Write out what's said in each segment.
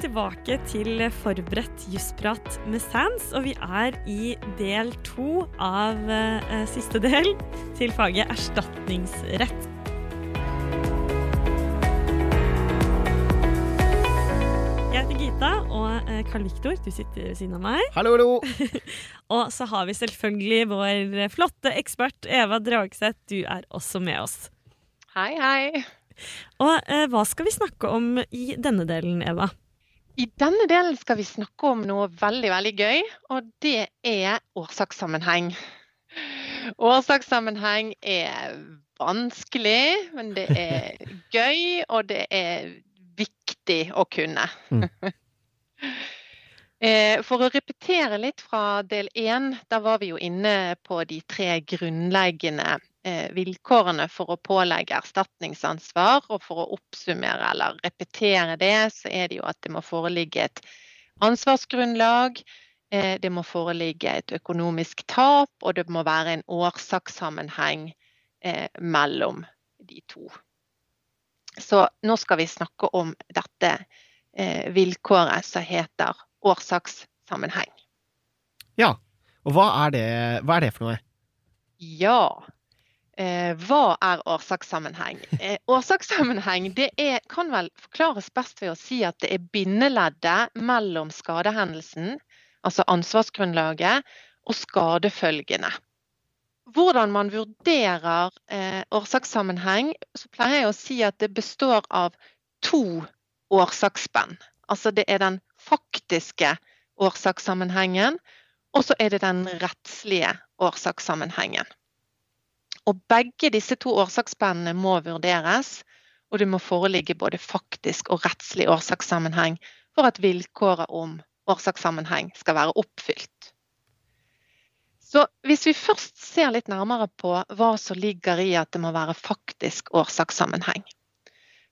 tilbake til forberedt jussprat med Sands, og vi er i del to av eh, siste del til faget erstatningsrett. Jeg heter Gita, og eh, Karl Viktor, du sitter ved siden av meg. Hallo, hallo! Og så har vi selvfølgelig vår flotte ekspert Eva Dragseth, du er også med oss. Hei, hei. Og eh, hva skal vi snakke om i denne delen, Eva? I denne delen skal vi snakke om noe veldig, veldig gøy, og det er årsakssammenheng. Årsakssammenheng er vanskelig, men det er gøy, og det er viktig å kunne. Mm. Eh, For å repetere litt fra del én, da var vi jo inne på de tre grunnleggende eh, vilkårene for å pålegge erstatningsansvar. Og for å oppsummere eller repetere det, så er det jo at det må foreligge et ansvarsgrunnlag. eh, Det må foreligge et økonomisk tap, og det må være en årsakssammenheng mellom de to. Så nå skal vi snakke om dette vilkåret som heter årsakssammenheng. Ja, og hva er det, hva er det for noe? Ja. Eh, hva er årsakssammenheng? Eh, årsakssammenheng det er, kan vel forklares best ved å si at det er bindeleddet mellom skadehendelsen, altså ansvarsgrunnlaget, og skadefølgene. Hvordan man vurderer eh, årsakssammenheng, så pleier jeg å si at det består av to årsaksspenn. Altså det er den faktiske årsakssammenhengen, og så er det den rettslige årsakssammenhengen. Og begge disse to årsaksspennene må vurderes, og det må foreligge både faktisk og rettslig årsakssammenheng for at vilkåret om årsakssammenheng skal være oppfylt. Så hvis vi først ser litt nærmere på hva som ligger i at det må være faktisk årsakssammenheng,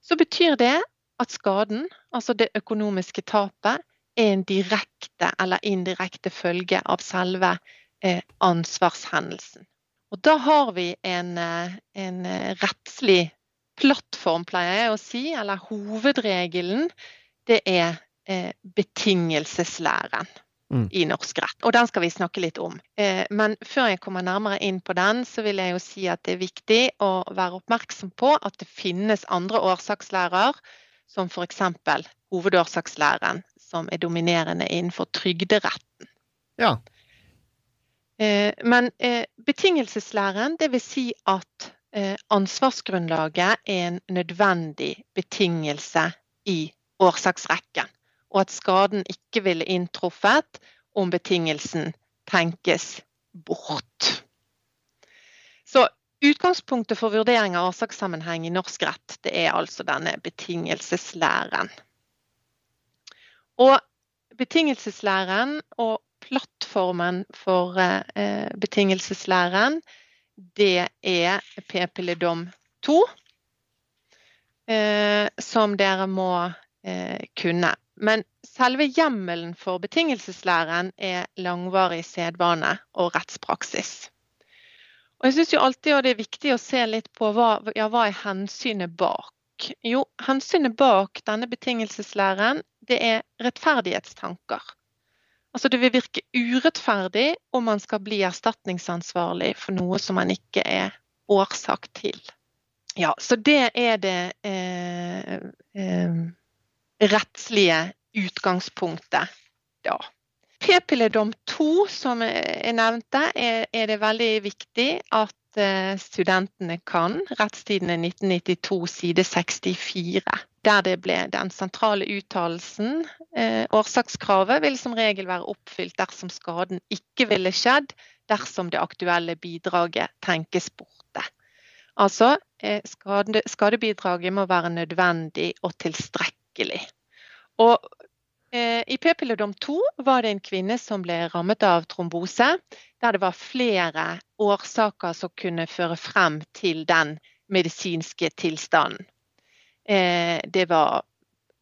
så betyr det at skaden, altså det økonomiske tapet, er en direkte eller indirekte følge av selve eh, ansvarshendelsen. Og da har vi en, eh, en eh, rettslig plattform, pleier jeg å si, eller hovedregelen. Det er betingelseslæren Mm. i norsk rett. Og den skal vi snakke litt om. Men før jeg kommer nærmere inn på den, så vil jeg jo si at det er viktig å være oppmerksom på at det finnes andre årsakslærer, som f.eks. hovedårsakslæren, som er dominerende innenfor trygderetten. Ja. Eh, Men eh, betingelseslæren, det vil si at eh, ansvarsgrunnlaget er en nødvendig betingelse i årsaksrekken, og at skaden ikke ville inntruffet om betingelsen tenkes bort. Så utgangspunktet for vurdering av årsakssammenheng i norsk rett, det er altså denne betingelseslæren. Og betingelseslæren og plattformen for eh, betingelseslæren, det er p-pilledom 2, eh, som dere må eh, kunne. Men selve hjemmelen for betingelseslæren er langvarig sedvane og rettspraksis. Og jeg syns jo alltid det er viktig å se litt på hva, ja, hva er hensynet bak. Jo, hensynet bak denne betingelseslæren, det er rettferdighetstanker. Altså det vil virke urettferdig om man skal bli erstatningsansvarlig for noe som man ikke er årsak til. Ja, så det er det eh, eh, rettslige utgangspunktet da. P-pilledom 2, som jeg nevnte, er, er det veldig viktig at eh, studentene kan. Rettstidene 1992 side 64. Der det ble den sentrale uttalelsen. Eh, årsakskravet vil som regel være oppfylt dersom skaden ikke ville skjedd dersom det aktuelle bidraget tenkes borte. Altså, eh, skade, skadebidraget må være nødvendig og tilstrekkelig. Og i p-pilledom 2 var det en kvinne som ble rammet av trombose, der det var flere årsaker som kunne føre frem til den medisinske tilstanden. Eh, det var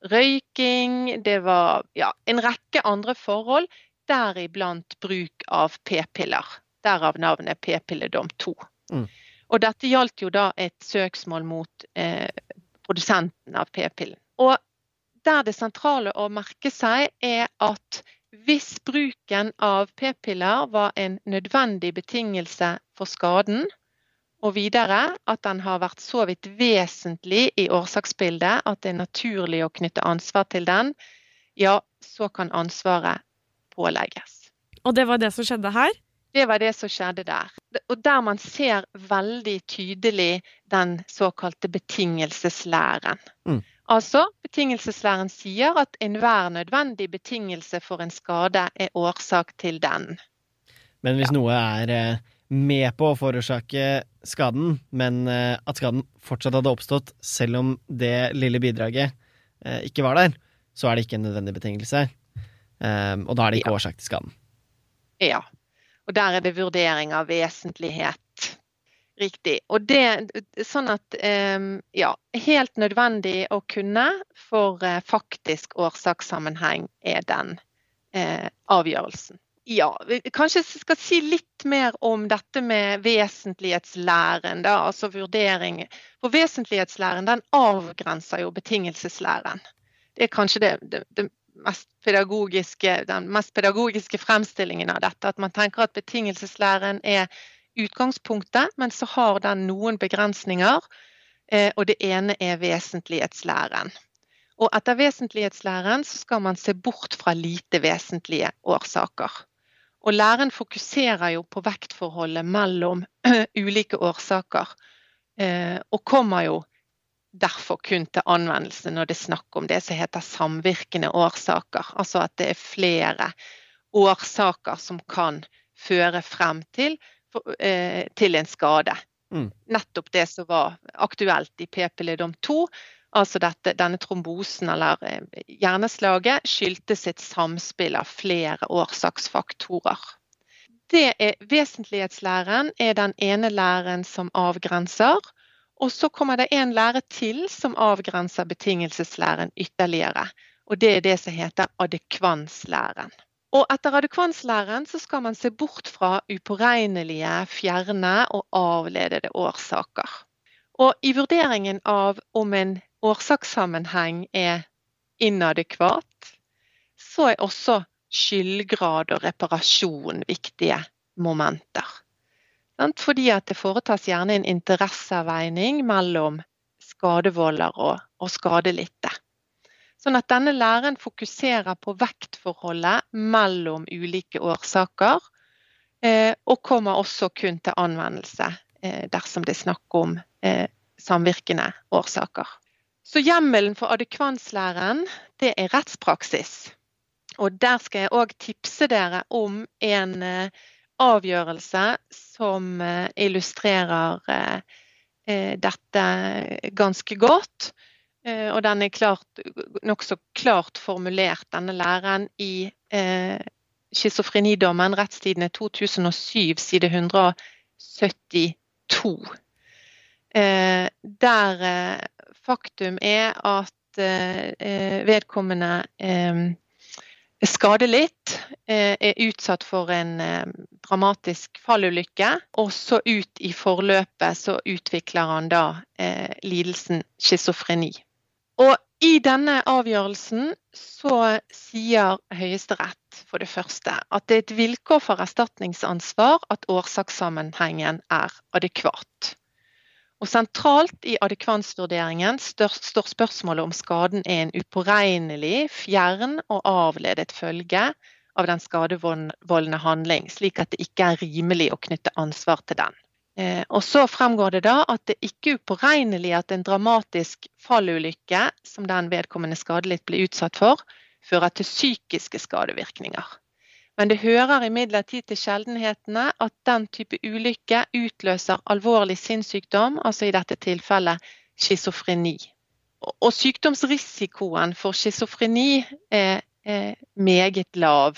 røyking, det var ja, en rekke andre forhold, deriblant bruk av p-piller. Derav navnet p-pilledom 2. Mm. Og dette gjaldt jo da et søksmål mot eh, produsenten av p-pillen. Og der det sentrale å merke seg er at hvis bruken av p-piller var en nødvendig betingelse for skaden, og videre at den har vært så vidt vesentlig i årsaksbildet at det er naturlig å knytte ansvar til den, ja, så kan ansvaret pålegges. Og det var det som skjedde her? Det var det som skjedde der. Og der man ser veldig tydelig den såkalte betingelseslæren. Mm. Altså, betingelseslæren sier at enhver nødvendig betingelse for en skade er årsak til den. Men hvis noe er eh, med på å forårsake skaden, men eh, at skaden fortsatt hadde oppstått selv om det lille bidraget eh, ikke var der, så er det ikke en nødvendig betingelse. Og da er det ikke Ja. årsak til skaden. Ja. Og der er det vurdering av vesentlighet. Riktig. Og det sånn at eh, ja, helt nødvendig å kunne for eh, faktisk årsakssammenheng er den eh, avgjørelsen. Ja, vi kanskje skal si litt mer om dette med vesentlighetslæren, da, altså vurdering. For vesentlighetslæren den avgrenser jo betingelseslæren. Det er kanskje det, det, det mest den mest pedagogiske fremstillingen av dette. At man tenker at betingelseslæren er utgangspunktet, men så har den noen begrensninger. eh, Og det ene er vesentlighetslæren. Og etter vesentlighetslæren så skal man se bort fra lite vesentlige årsaker. Og læren fokuserer jo på vektforholdet mellom ulike årsaker, eh, og kommer jo derfor kun til anvendelse når det er snakk om det som heter samvirkende årsaker. Altså at det er flere årsaker som kan føre frem til, til en skade. Mm. Nettopp det som var aktuelt i p-pilledom 2. Altså dette, denne trombosen eller eh, hjerneslaget skyldtes et samspill av flere årsaksfaktorer. Det er Vesentlighetslæren er den ene læren som avgrenser. Og så kommer det en lære til som avgrenser betingelseslæren ytterligere. Og det er det som heter adekvanslæren. Og etter adekvanslæren så skal man se bort fra upåregnelige, fjerne og avledede årsaker. Og i vurderingen av om en årsakssammenheng er inadekvat, så er også skyldgrad og reparasjon viktige momenter. Fordi at det foretas gjerne en interesseavveining mellom skadevolder og, og skadelidte. Sånn at denne læren fokuserer på vektforholdet mellom ulike årsaker, eh, og kommer også kun til anvendelse eh, dersom det er snakk om eh, samvirkende årsaker. Så hjemmelen for adekvanslæren, det er rettspraksis. Og der skal jeg òg tipse dere om en avgjørelse som illustrerer dette ganske godt. Eh, Og den er klart, nokså klart formulert, denne læreren, i eh, schizofrenidommen, rettstidene 2007, side 172. Eh, der eh, faktum er at eh, vedkommende eh, er skadelidt, eh, er utsatt for en dramatisk fallulykke, og så ut i forløpet så utvikler han da lidelsen schizofreni. Og i denne avgjørelsen så sier Høyesterett for det første at det er et vilkår for erstatningsansvar at årsakssammenhengen er adekvat. Og sentralt i adekvansvurderingen står spørsmålet om skaden er en upåregnelig, fjern og avledet følge av den skadevoldende handling, slik at det ikke er rimelig å knytte ansvar til den. Eh, Og så fremgår det da at det ikke er upåregnelig at en dramatisk fallulykke, som den vedkommende skadelidt ble utsatt for, fører til psykiske skadevirkninger. Men det hører imidlertid til sjeldenhetene at den type ulykke utløser alvorlig sinnssykdom, altså i dette tilfellet schizofreni. Og sykdomsrisikoen for schizofreni er, er meget lav.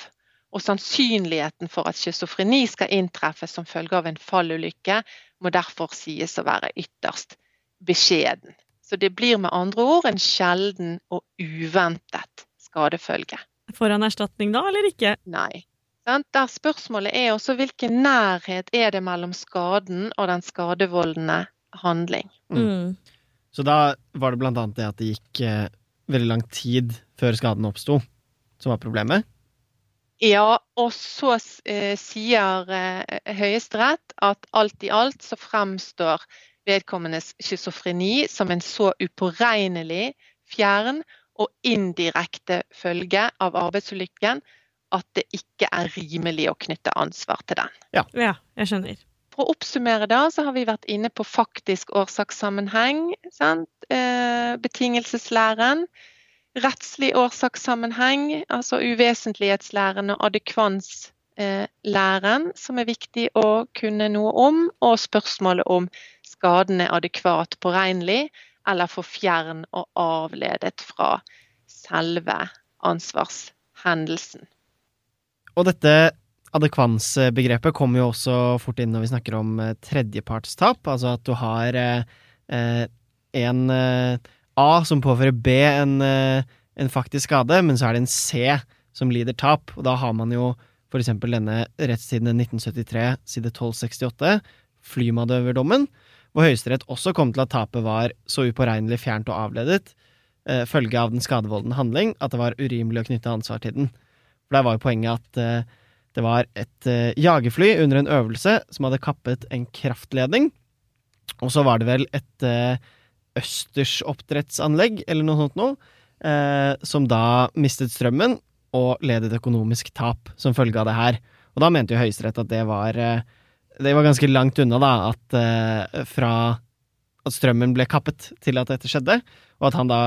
Og sannsynligheten for at schizofreni skal inntreffe som følge av en fallulykke, må derfor sies å være ytterst beskjeden. Så det blir med andre ord en sjelden og uventet skadefølge. Får han erstatning da, eller ikke? Nei. Der spørsmålet er også hvilken nærhet er det mellom skaden og den skadevoldende handling. Mm. Så da var det blant annet det at det gikk eh, veldig lang tid før skaden oppsto, som var problemet. Ja, og så eh, sier eh, Høyesterett at alt i alt så fremstår vedkommendes schizofreni som en så upåregnelig, fjern og indirekte følge av arbeidsulykken at det ikke er rimelig å knytte ansvar til den. Ja, ja jeg skjønner. For å oppsummere da, så har vi vært inne på faktisk årsakssammenheng, eh, betingelseslæren rettslig årsakssammenheng, altså uvesentlighetslæren og adekvanslæren, som er viktig å kunne noe om, og spørsmålet om skaden er adekvat påregnelig eller for fjern og avledet fra selve ansvarshendelsen. Og dette adekvansbegrepet kommer jo også fort inn når vi snakker om eh, tredjepartstap, altså at du har eh, eh en eh, A som påfører B en, eh, en, faktisk skade, men så er det en C som lider tap. Og da har man jo for eksempel denne rettstiden 1973, side 1268, flymadøverdommen, hvor Høyesterett også kom til at tapet var så upåregnelig fjernt og avledet, eh, følge av den skadevoldende handling, at det var urimelig å knytte ansvar til den. For der var jo poenget at eh, det var et eh, jagerfly under en øvelse som hadde kappet en kraftledning, og så var det vel et eh, østers oppdrettsanlegg, eller noe sånt noe, eh, som da mistet strømmen og led et økonomisk tap som følge av det her. Og da mente jo Høyesterett at det var eh, Det var ganske langt unna, da, at eh, fra at strømmen ble kappet til at dette skjedde, og at han da,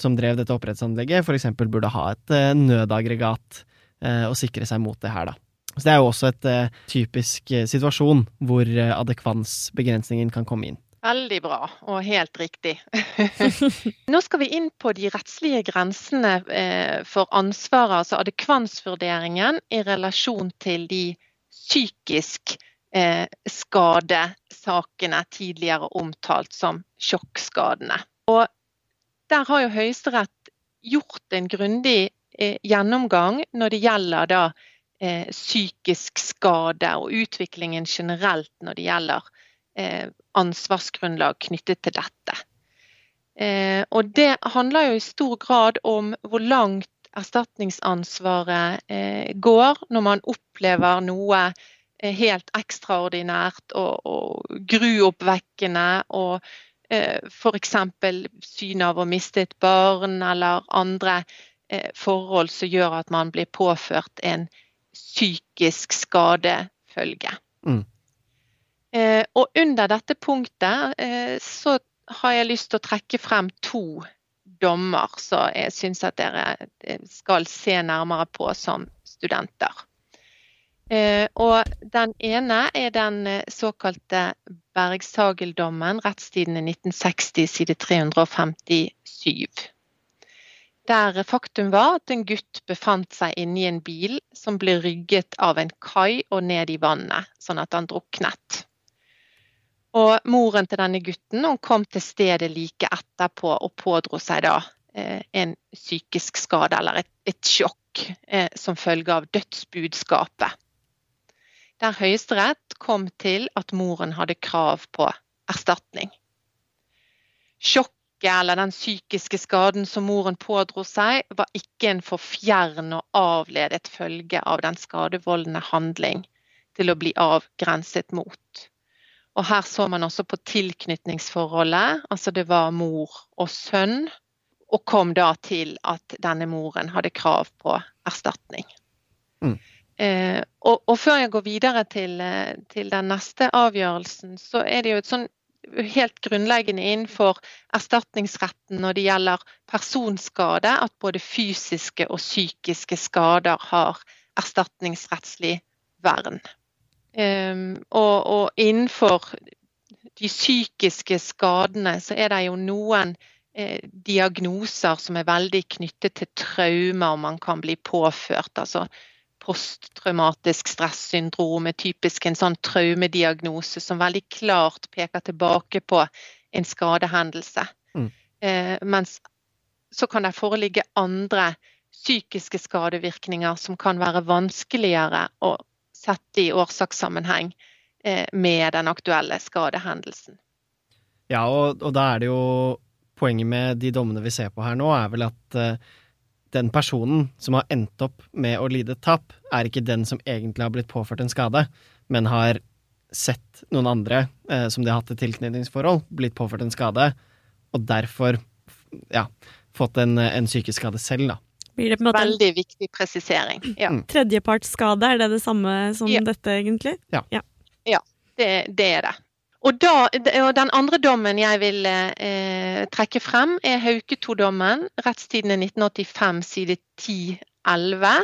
som drev dette oppdrettsanlegget, eksempel burde ha et eh, nødaggregat eh, og sikre seg mot det her, da. Så det er jo også et eh, typisk situasjon hvor adekvansbegrensningen kan komme inn. Veldig bra, og helt riktig. Nå skal vi inn på de rettslige grensene eh, for ansvaret, altså adekvansvurderingen i relasjon til de psykisk eh, skadesakene tidligere omtalt som sjokkskadene. Og der har jo Høyesterett gjort en grundig eh, gjennomgang når det gjelder da psykisk skade og utviklingen generelt når det gjelder ansvarsgrunnlag knyttet til dette. Eh, og det handler jo i stor grad om hvor langt erstatningsansvaret eh, går når man opplever noe helt ekstraordinært og, og gruoppvekkende. og F.eks. syn av å miste et barn eller andre forhold som gjør at man blir påført en psykisk skadefølge. Mm. Eh, og under dette punktet eh, så har jeg lyst til å trekke frem to dommer som jeg syns at dere eh, skal se nærmere på som studenter. Og den ene er den såkalte Bergsageldommen, rettstidene 1960, side 357. Der faktum var at en gutt befant seg inni en bil som ble rygget av en kai og ned i vannet, sånn at han druknet. Og moren til denne gutten kom til stedet like etterpå og pådro seg da eh, en psykisk skade eller et, et sjokk eh, som følge av dødsbudskapet. Der Høyesterett kom til at moren hadde krav på erstatning. Sjokket eller den psykiske skaden som moren pådro seg, var ikke en for fjern og avledet følge av den skadevoldende handling til å bli avgrenset mot. Og her så man også på tilknytningsforholdet, altså det var mor og sønn. Og kom da til at denne moren hadde krav på erstatning. Mm. Eh, og, og, før jeg går videre til, eh, til, den neste avgjørelsen, så er det jo et sånn helt grunnleggende innenfor erstatningsretten når det gjelder personskade, at både fysiske og psykiske skader har erstatningsrettslig vern. Um, og, og, innenfor de psykiske skadene så er det jo noen eh, diagnoser som er veldig knyttet til traumer man kan bli påført. Altså posttraumatisk stressyndrom er typisk en sånn traumediagnose som veldig klart peker tilbake på en skadehendelse. Mm. Eh, mens så kan det foreligge andre psykiske skadevirkninger som kan være vanskeligere å sett i årsakssammenheng eh, med den aktuelle skadehendelsen. Ja, og, og, da er det jo poenget med de dommene vi ser på her nå, er vel at uh, den personen som har endt opp med å lide tap, er ikke den som egentlig har blitt påført en skade, men har sett noen andre eh, som de har hatt et tilknytningsforhold, blitt påført en skade, og derfor ja, fått en, en psykisk skade selv, da. Blir det på en måte Veldig viktig presisering. Ja. Mm. Tredjepartsskade, er det det samme som ja. dette, egentlig? Ja. Ja, ja det, det, er det. Og, da, og, Den andre dommen jeg vil eh, trekke frem, er Hauketo-dommen. Rettstidene 1985, side 10-11.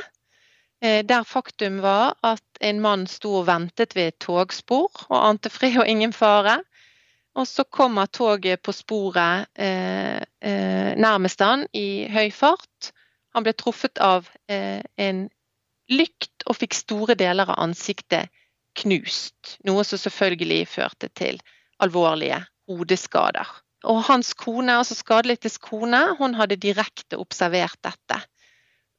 Eh, der faktum var at en mann sto og ventet ved et togspor og ante fred og ingen fare. Og så kommer toget på sporet eh, eh nærmest han i høy fart. Han ble truffet av eh, en lykt og fikk store deler av ansiktet knust. Noe som selvfølgelig førte til alvorlige hodeskader. Og hans kone, altså skadelidtes kone, hun hadde direkte observert dette.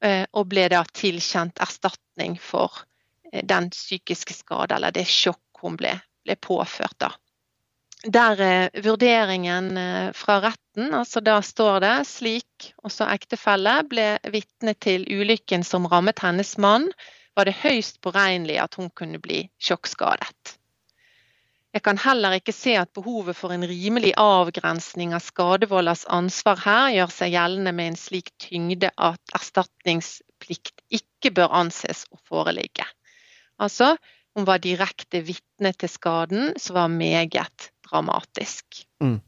Eh, og ble da tilkjent erstatning for eh, den psykiske skade, eller det sjokk hun ble, ble påført. da. Der er vurderingen eh, fra retten, altså da står det slik også ektefelle ble vitne til ulykken som rammet hennes mann var det høyst påregnelig at hun kunne bli sjokkskadet. Jeg kan heller ikke se at behovet for en rimelig avgrensning av skadevolders ansvar her gjør seg gjeldende med en slik tyngde at erstatningsplikt ikke bør anses å foreligge. Altså, hun var direkte vitne til skaden, som var meget dramatisk. Mm.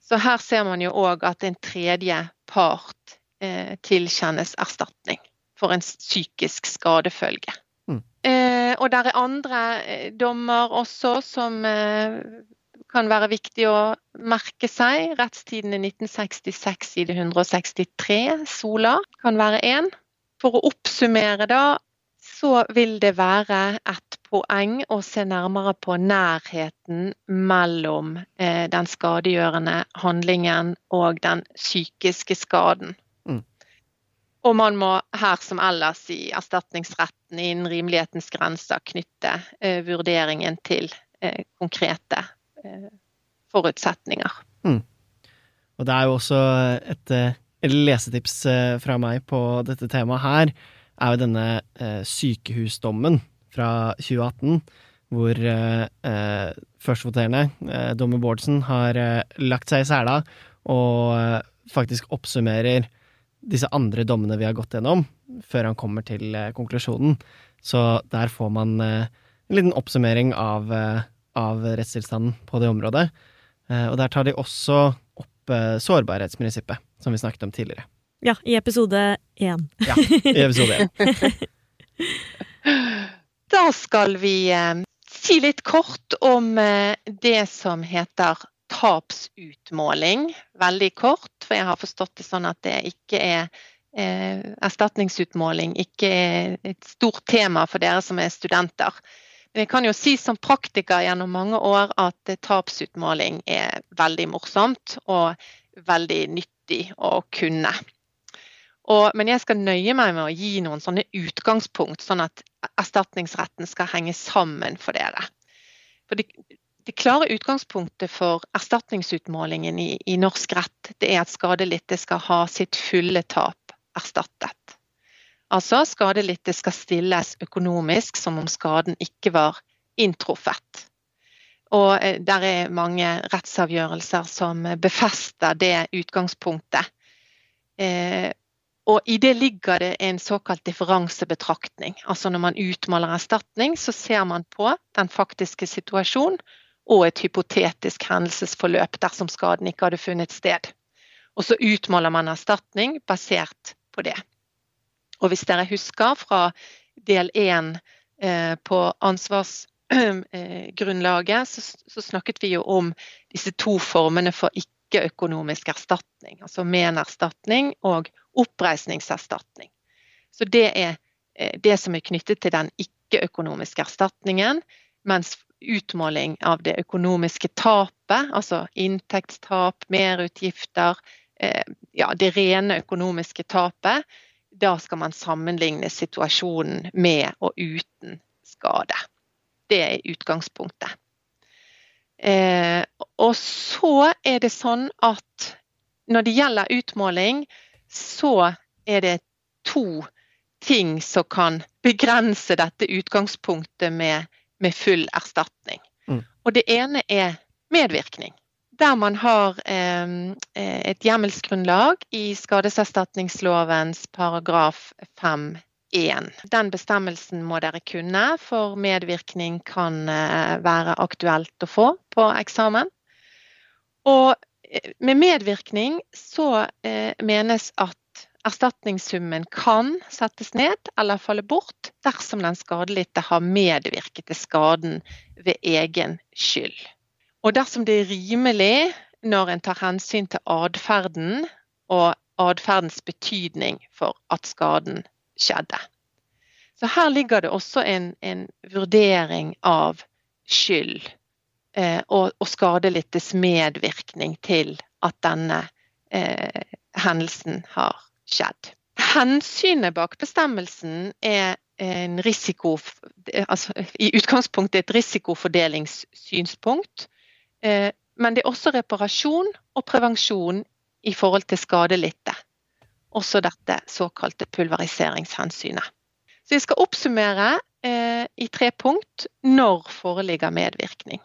Så her ser man jo òg at en tredje part eh, tilkjennes erstatning for en psykisk skadefølge. Mm. Eh, og der er andre eh, dommer også som eh, kan være viktig å merke seg. Rettstiden er 1966 side 163. Sola kan være én. For å oppsummere, da, så vil det være et poeng å se nærmere på nærheten mellom eh, den skadegjørende handlingen og den psykiske skaden. Og man må her som ellers i erstatningsretten innen rimelighetens grenser knytte eh, vurderingen til eh, konkrete eh, forutsetninger. Mm. Og det er jo også et, eh, et lesetips eh, fra meg på dette temaet her, er jo denne eh, sykehusdommen fra 2018, hvor eh, førstvoterende, dommer Bårdsen, har lagt seg i sela og faktisk oppsummerer disse andre dommene vi har gått gjennom, før han kommer til eh, konklusjonen. Så der får man eh, en liten oppsummering av, eh, av rettstilstanden på det området. Og der tar de også opp sårbarhetsprinsippet, som vi snakket om tidligere. Ja, i episode én. ja, i episode én. da skal vi si litt kort om det som heter tapsutmåling, veldig kort. For jeg har forstått det sånn at det ikke er eh, erstatningsutmåling ikke er et stort tema for dere som er studenter. Men jeg kan jo si som praktiker gjennom mange år at tapsutmåling er veldig morsomt og veldig nyttig å kunne. Og, men jeg skal nøye meg med å gi noen sånne utgangspunkt, sånn at erstatningsretten skal henge sammen for dere. For det, det klare utgangspunktet for erstatningsutmålingen i, i norsk rett det er at skadelidte skal ha sitt fulle tap erstattet. Altså skadelidte skal stilles økonomisk som om skaden ikke var inntruffet. Og eh, der er mange rettsavgjørelser som befester det utgangspunktet. Eh, og i det ligger det en såkalt differansebetraktning. Altså når man utmåler erstatning, så ser man på den faktiske situasjonen og et hypotetisk hendelsesforløp dersom skaden ikke hadde funnet sted. Og så utmåler man erstatning basert på det. Og hvis dere husker fra del én eh, på ansvarsgrunnlaget, så, så, snakket vi jo om disse to formene for ikke-økonomisk erstatning. Altså menerstatning og oppreisningserstatning. Så det er eh, det som er knyttet til den ikke-økonomiske erstatningen. Mens utmåling av det økonomiske tapet, altså inntektstap, merutgifter, eh, ja, det rene økonomiske tapet, da skal man sammenligne situasjonen med og uten skade. Det er utgangspunktet. Eh, og så er det sånn at når det gjelder utmåling, så er det to ting som kan begrense dette utgangspunktet med, med full erstatning. Mm. Og det ene er medvirkning. Der man har eh, et hjemmelsgrunnlag i skadeserstatningslovens paragraf 5.1. Den bestemmelsen må dere kunne, for medvirkning kan eh, være aktuelt å få på eksamen. Og med medvirkning så eh, menes at erstatningssummen kan settes ned eller falle bort dersom den skadelidte har medvirket til skaden ved egen skyld. Og dersom det er rimelig når en tar hensyn til atferden og atferdens betydning for at skaden skjedde. Så her ligger det også en, en vurdering av skyld og, og skadelidtes medvirkning til at denne eh, hendelsen har skjedd. Hensynet bak bestemmelsen er en risiko, altså i utgangspunktet et risikofordelingssynspunkt. Eh, men det er også reparasjon og prevensjon i forhold til skadelidte. Også dette såkalte pulveriseringshensynet. Så jeg skal oppsummere eh, i tre punkt når foreligger medvirkning.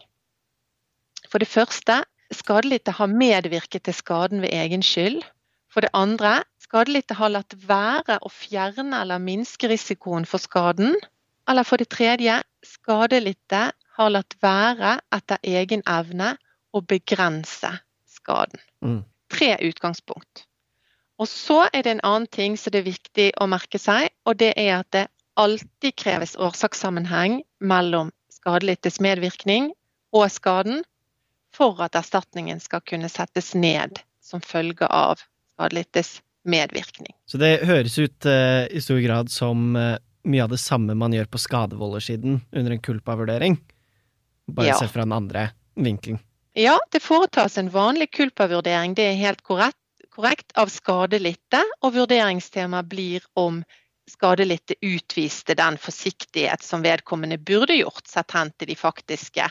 For det første, skadelidte har medvirket til skaden ved egen skyld. For det andre, skadelidte har latt være å fjerne eller minske risikoen for skaden. Eller for det tredje, skadelidte har latt være etter egen evne å begrense skaden. Mm. Tre utgangspunkt. Og så er det en annen ting som det er viktig å merke seg, og det er at det alltid kreves årsakssammenheng mellom skadelidtes medvirkning og skaden for at erstatningen skal kunne settes ned som følge av skadelidtes medvirkning. Så det høres ut eh, i stor grad som eh, mye av det samme man gjør på skadevoldersiden under en kulpa-vurdering, bare Ja. sett fra den andre vinkelen. Ja, det foretas en vanlig kulpa-vurdering. det er helt korrekt, korrekt, av skadelidte, og vurderingstema blir om skadelidte utviste den forsiktighet som vedkommende burde gjort, sett hen til de faktiske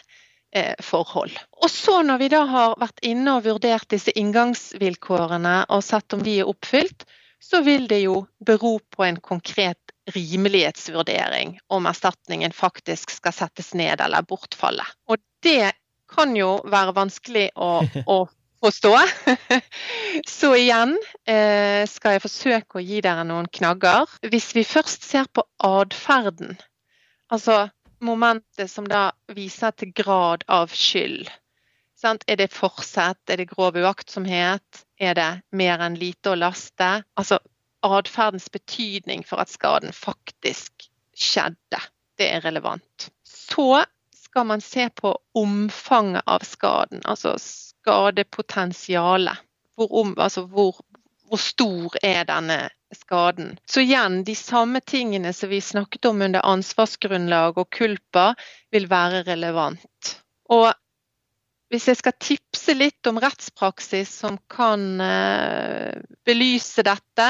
forhold. Og så når vi da har vært inne og vurdert disse inngangsvilkårene og sett om de er oppfylt, så vil det jo bero på en konkret rimelighetsvurdering om erstatningen faktisk skal settes ned eller bortfalle. Og det kan jo være vanskelig å, å forstå. Så igjen eh, skal jeg forsøke å gi dere noen knagger. Hvis vi først ser på atferden, altså momentet som da viser til grad av skyld. Sant? Er det forsett, er det grov uaktsomhet, er det mer enn lite å laste? Altså atferdens betydning for at skaden faktisk skjedde. Det er relevant. Så skal man se på omfanget av skaden, altså skadepotensialet. Hvor, om, altså hvor, hvor stor er denne skaden? Så igjen, de samme tingene som vi snakket om under ansvarsgrunnlag og kulpa, vil være relevant. Og hvis jeg skal tipse litt om rettspraksis som kan eh, belyse dette,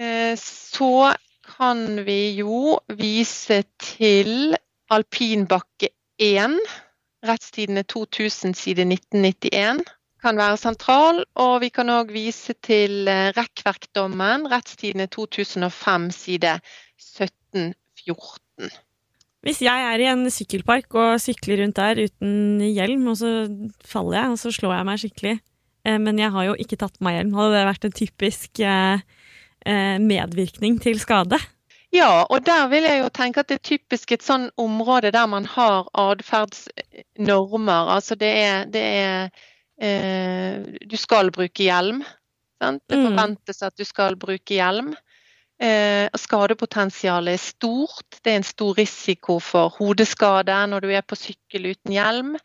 eh, så kan vi jo vise til alpinbakke 1, rettstidene 2000 side 1991 kan være sentral, og vi kan òg vise til eh, rekkverkdommen, rettstidene 2005 side 1714. Hvis jeg er i en sykkelpark og sykler rundt der uten hjelm, og så faller jeg, og så slår jeg meg skikkelig, eh, men jeg har jo ikke tatt på meg hjelm, hadde det vært en typisk eh, medvirkning til skade? Ja, og der vil jeg jo tenke at det er typisk et sånn område der man har atferdsnormer. Altså det er, det er Du skal bruke hjelm. Sant? Det Mm. forventes at du skal bruke hjelm. Eh, skadepotensialet er stort. Det er en stor risiko for hodeskade når du er på sykkel uten hjelm.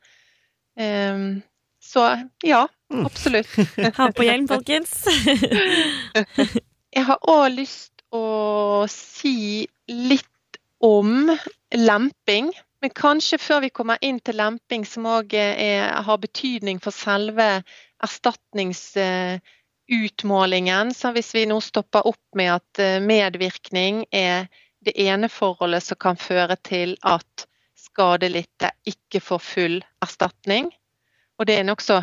Eh, så ja, Mm. absolutt. Ha på hjelm, folkens! Jeg har òg lyst å si litt om lemping. Men kanskje før vi kommer inn til lemping, som òg har betydning for selve erstatningsutmålingen. Så hvis vi nå stopper opp med at eh, medvirkning er det ene forholdet som kan føre til at skadelidte ikke får full erstatning. Og det er nokså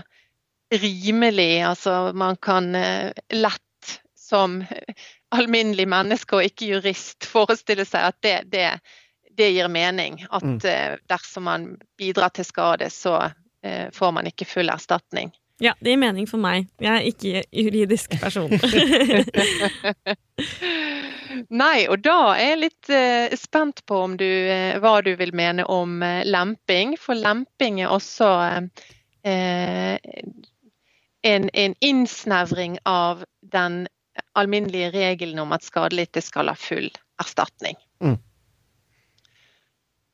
rimelig. Altså man kan eh, lett som alminnelig menneske og ikke jurist forestille seg at det, det, det gir mening. At mm. dersom man bidrar til skade, så får man ikke full erstatning. Ja, det gir mening for meg. Jeg er ikke juridisk person. Nei, og da er jeg litt eh, spent på du, eh, hva du vil mene om eh, lemping. For lemping er også en, en, innsnevring av den alminnelige regelen om at skadelidte skal ha full erstatning. Mm.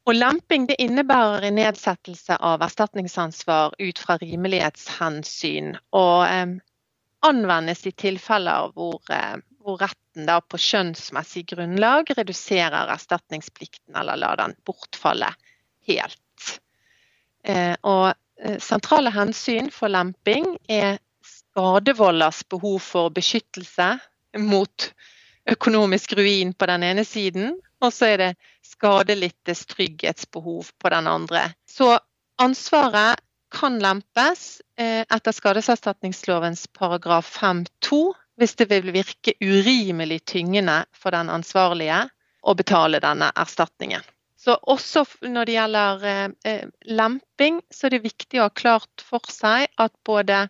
Og lemping det innebærer en nedsettelse av erstatningsansvar ut fra rimelighetshensyn, og eh, anvendes i tilfeller hvor, eh, hvor retten på skjønnsmessig grunnlag reduserer erstatningsplikten eller lar den bortfalle helt. Eh, og eh, sentrale hensyn for lemping er skadevolders behov for beskyttelse mot økonomisk ruin på den ene siden, og så er det skadelidtes trygghetsbehov på den andre. Så ansvaret kan lempes eh, etter skadeserstatningslovens paragraf 5-2 hvis det vil virke urimelig tyngende for den ansvarlige å betale denne erstatningen. Så også når det gjelder eh, eh, lemping, så er det viktig å ha klart for seg at både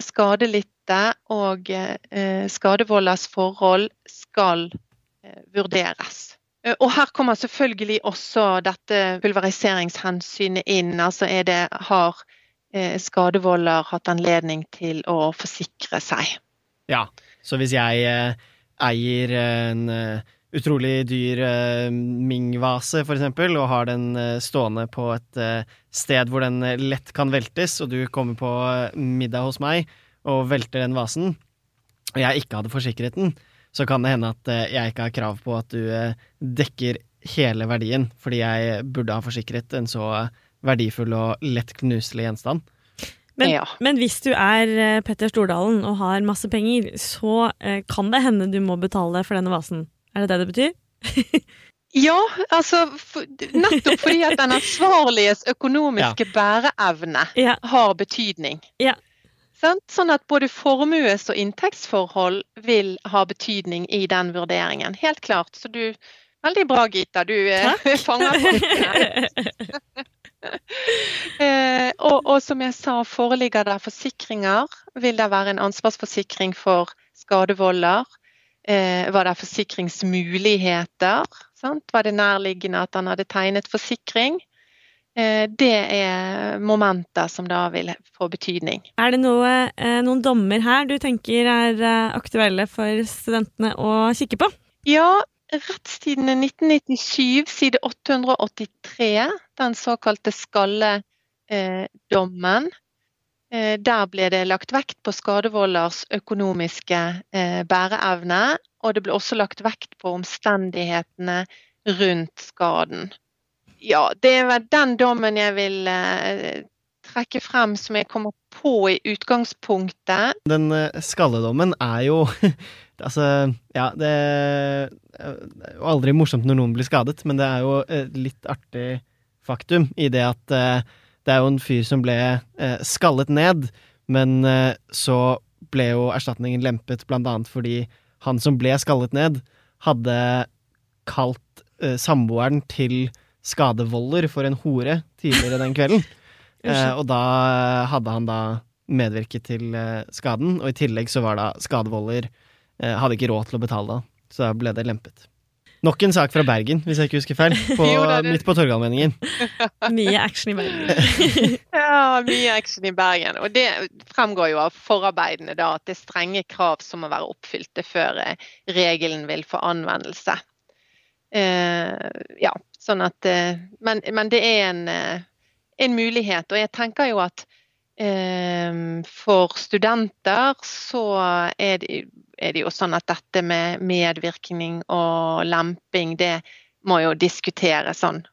skadelitte og skadevolders forhold skal vurderes. Eh, og her kommer selvfølgelig også dette pulveriseringshensynet inn. Altså er det, har eh, skadevolder hatt anledning til å forsikre seg. Ja, så hvis jeg eh, eier en utrolig dyr Ming-vase, f.eks., og har den stående på et sted hvor den lett kan veltes, og du kommer på middag hos meg og velter den vasen, og jeg ikke hadde forsikret den, så kan det hende at eh, jeg ikke har krav på at du eh, dekker hele verdien, fordi jeg burde ha forsikret en så verdifull og lett knuselig gjenstand. Men, ja. men, hvis du er eh, Petter Stordalen og har masse penger, så kan det hende du må betale for denne vasen. Er det det det betyr? ja, altså nettopp fordi at den ansvarliges økonomiske ja. bæreevne ja. har betydning. Ja. Sånn at både formues- og inntektsforhold vil ha betydning i den vurderingen. Helt klart. Så du Veldig bra, Gita. Du Takk. fanger på. eh, og, og, som jeg sa, foreligger det forsikringer, vil det være en ansvarsforsikring for skadevolder? Eh, var det forsikringsmuligheter? Sant? Var det nærliggende at han hadde tegnet forsikring? Eh, det er momenter som da vil få betydning. Er det noe, eh, noen dommer her du tenker er eh, aktuelle for studentene å kikke på? Ja, Rettstidene 1997, side 883, den såkalte skalledommen. Der ble det lagt vekt på skadevolders økonomiske bæreevne, og det ble også lagt vekt på omstendighetene rundt skaden. Ja, det er den dommen jeg vil eh, trekke frem som jeg kommer på i utgangspunktet. Den eh, skalledommen er jo Altså, ja, det er jo aldri morsomt når noen blir skadet, men det er jo et litt artig faktum i det at eh, det er jo en fyr som ble eh, skallet ned, men eh, så ble jo erstatningen lempet blant annet fordi han som ble skallet ned, hadde kalt eh, samboeren til skadevolder for en hore tidligere den kvelden. eh, og da hadde han da medvirket til eh, skaden, og i tillegg så var da skadevolder eh, Hadde ikke råd til å betale da, så da ble det lempet. Nok en sak fra Bergen, hvis jeg ikke husker feil. På, jo, midt på Torgallmenningen. mye action i Bergen. ja, mye action i Bergen. Og det fremgår jo av forarbeidene da at det er strenge krav som må være oppfylte før eh, regelen vil få anvendelse. Eh, ja, Sånn at, eh, men, men, det er en, eh, en, mulighet. Og jeg tenker jo at for studenter så er det, er det, jo sånn at dette med medvirkning og lemping, det må jo diskuteres sånn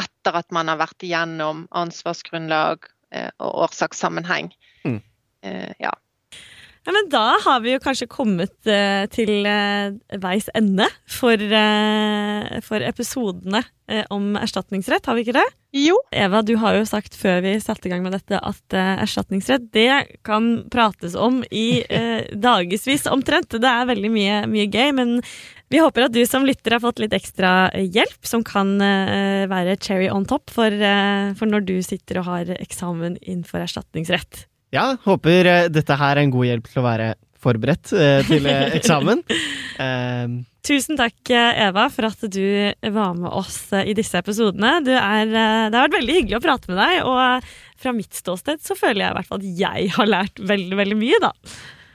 etter at man har vært igjennom ansvarsgrunnlag og årsakssammenheng. Mm. ja. Ja, men Da har vi jo kanskje kommet uh, til uh, veis ende for, uh, for episodene om erstatningsrett, har vi ikke det? Jo. Eva, du har jo sagt før vi satte i gang med dette at erstatningsrett det kan prates om i dagevis omtrent. Det er veldig mye, mye, gøy, men vi håper at du som lytter har fått litt ekstra hjelp, som kan være cherry on top for, for når du sitter og har eksamen innenfor erstatningsrett. Ja, håper eh, dette her er en god hjelp til å være forberedt eh, til eh, eksamen. um. Tusen takk, Eva, for at du var med oss i disse episodene. Er, det har vært veldig hyggelig å prate med deg, og fra mitt ståsted så føler jeg i hvert fall at jeg har lært veldig, veldig mye, da.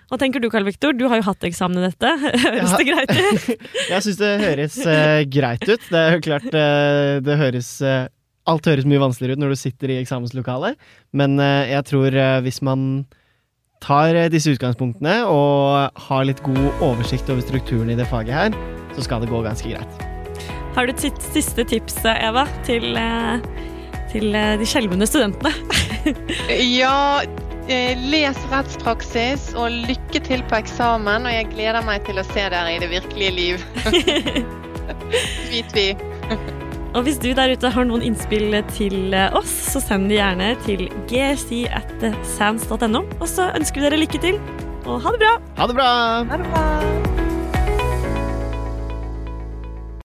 Hva tenker du, Karl Viktor? Du har jo hatt eksamen i dette. Høres ja. det greit ut? jeg syns det høres uh, greit ut. Det er jo klart uh, det høres uh, Alt høres mye vanskeligere ut når du sitter i eksamenslokalet, men eh, jeg tror eh, hvis man tar eh, disse utgangspunktene og har litt god oversikt over strukturen i det faget her, så skal det gå ganske greit. Har du et siste tips, Eva, til, til de skjelvende studentene? ja, les rettspraksis, og lykke til på eksamen. Og jeg gleder meg til å se dere i det virkelige liv. Vet vi. Og hvis du der ute har noen innspill til oss, så send de gjerne til gsi.sands.no. Og så ønsker vi dere lykke til, og ha det bra! Ha det bra! Ha det bra.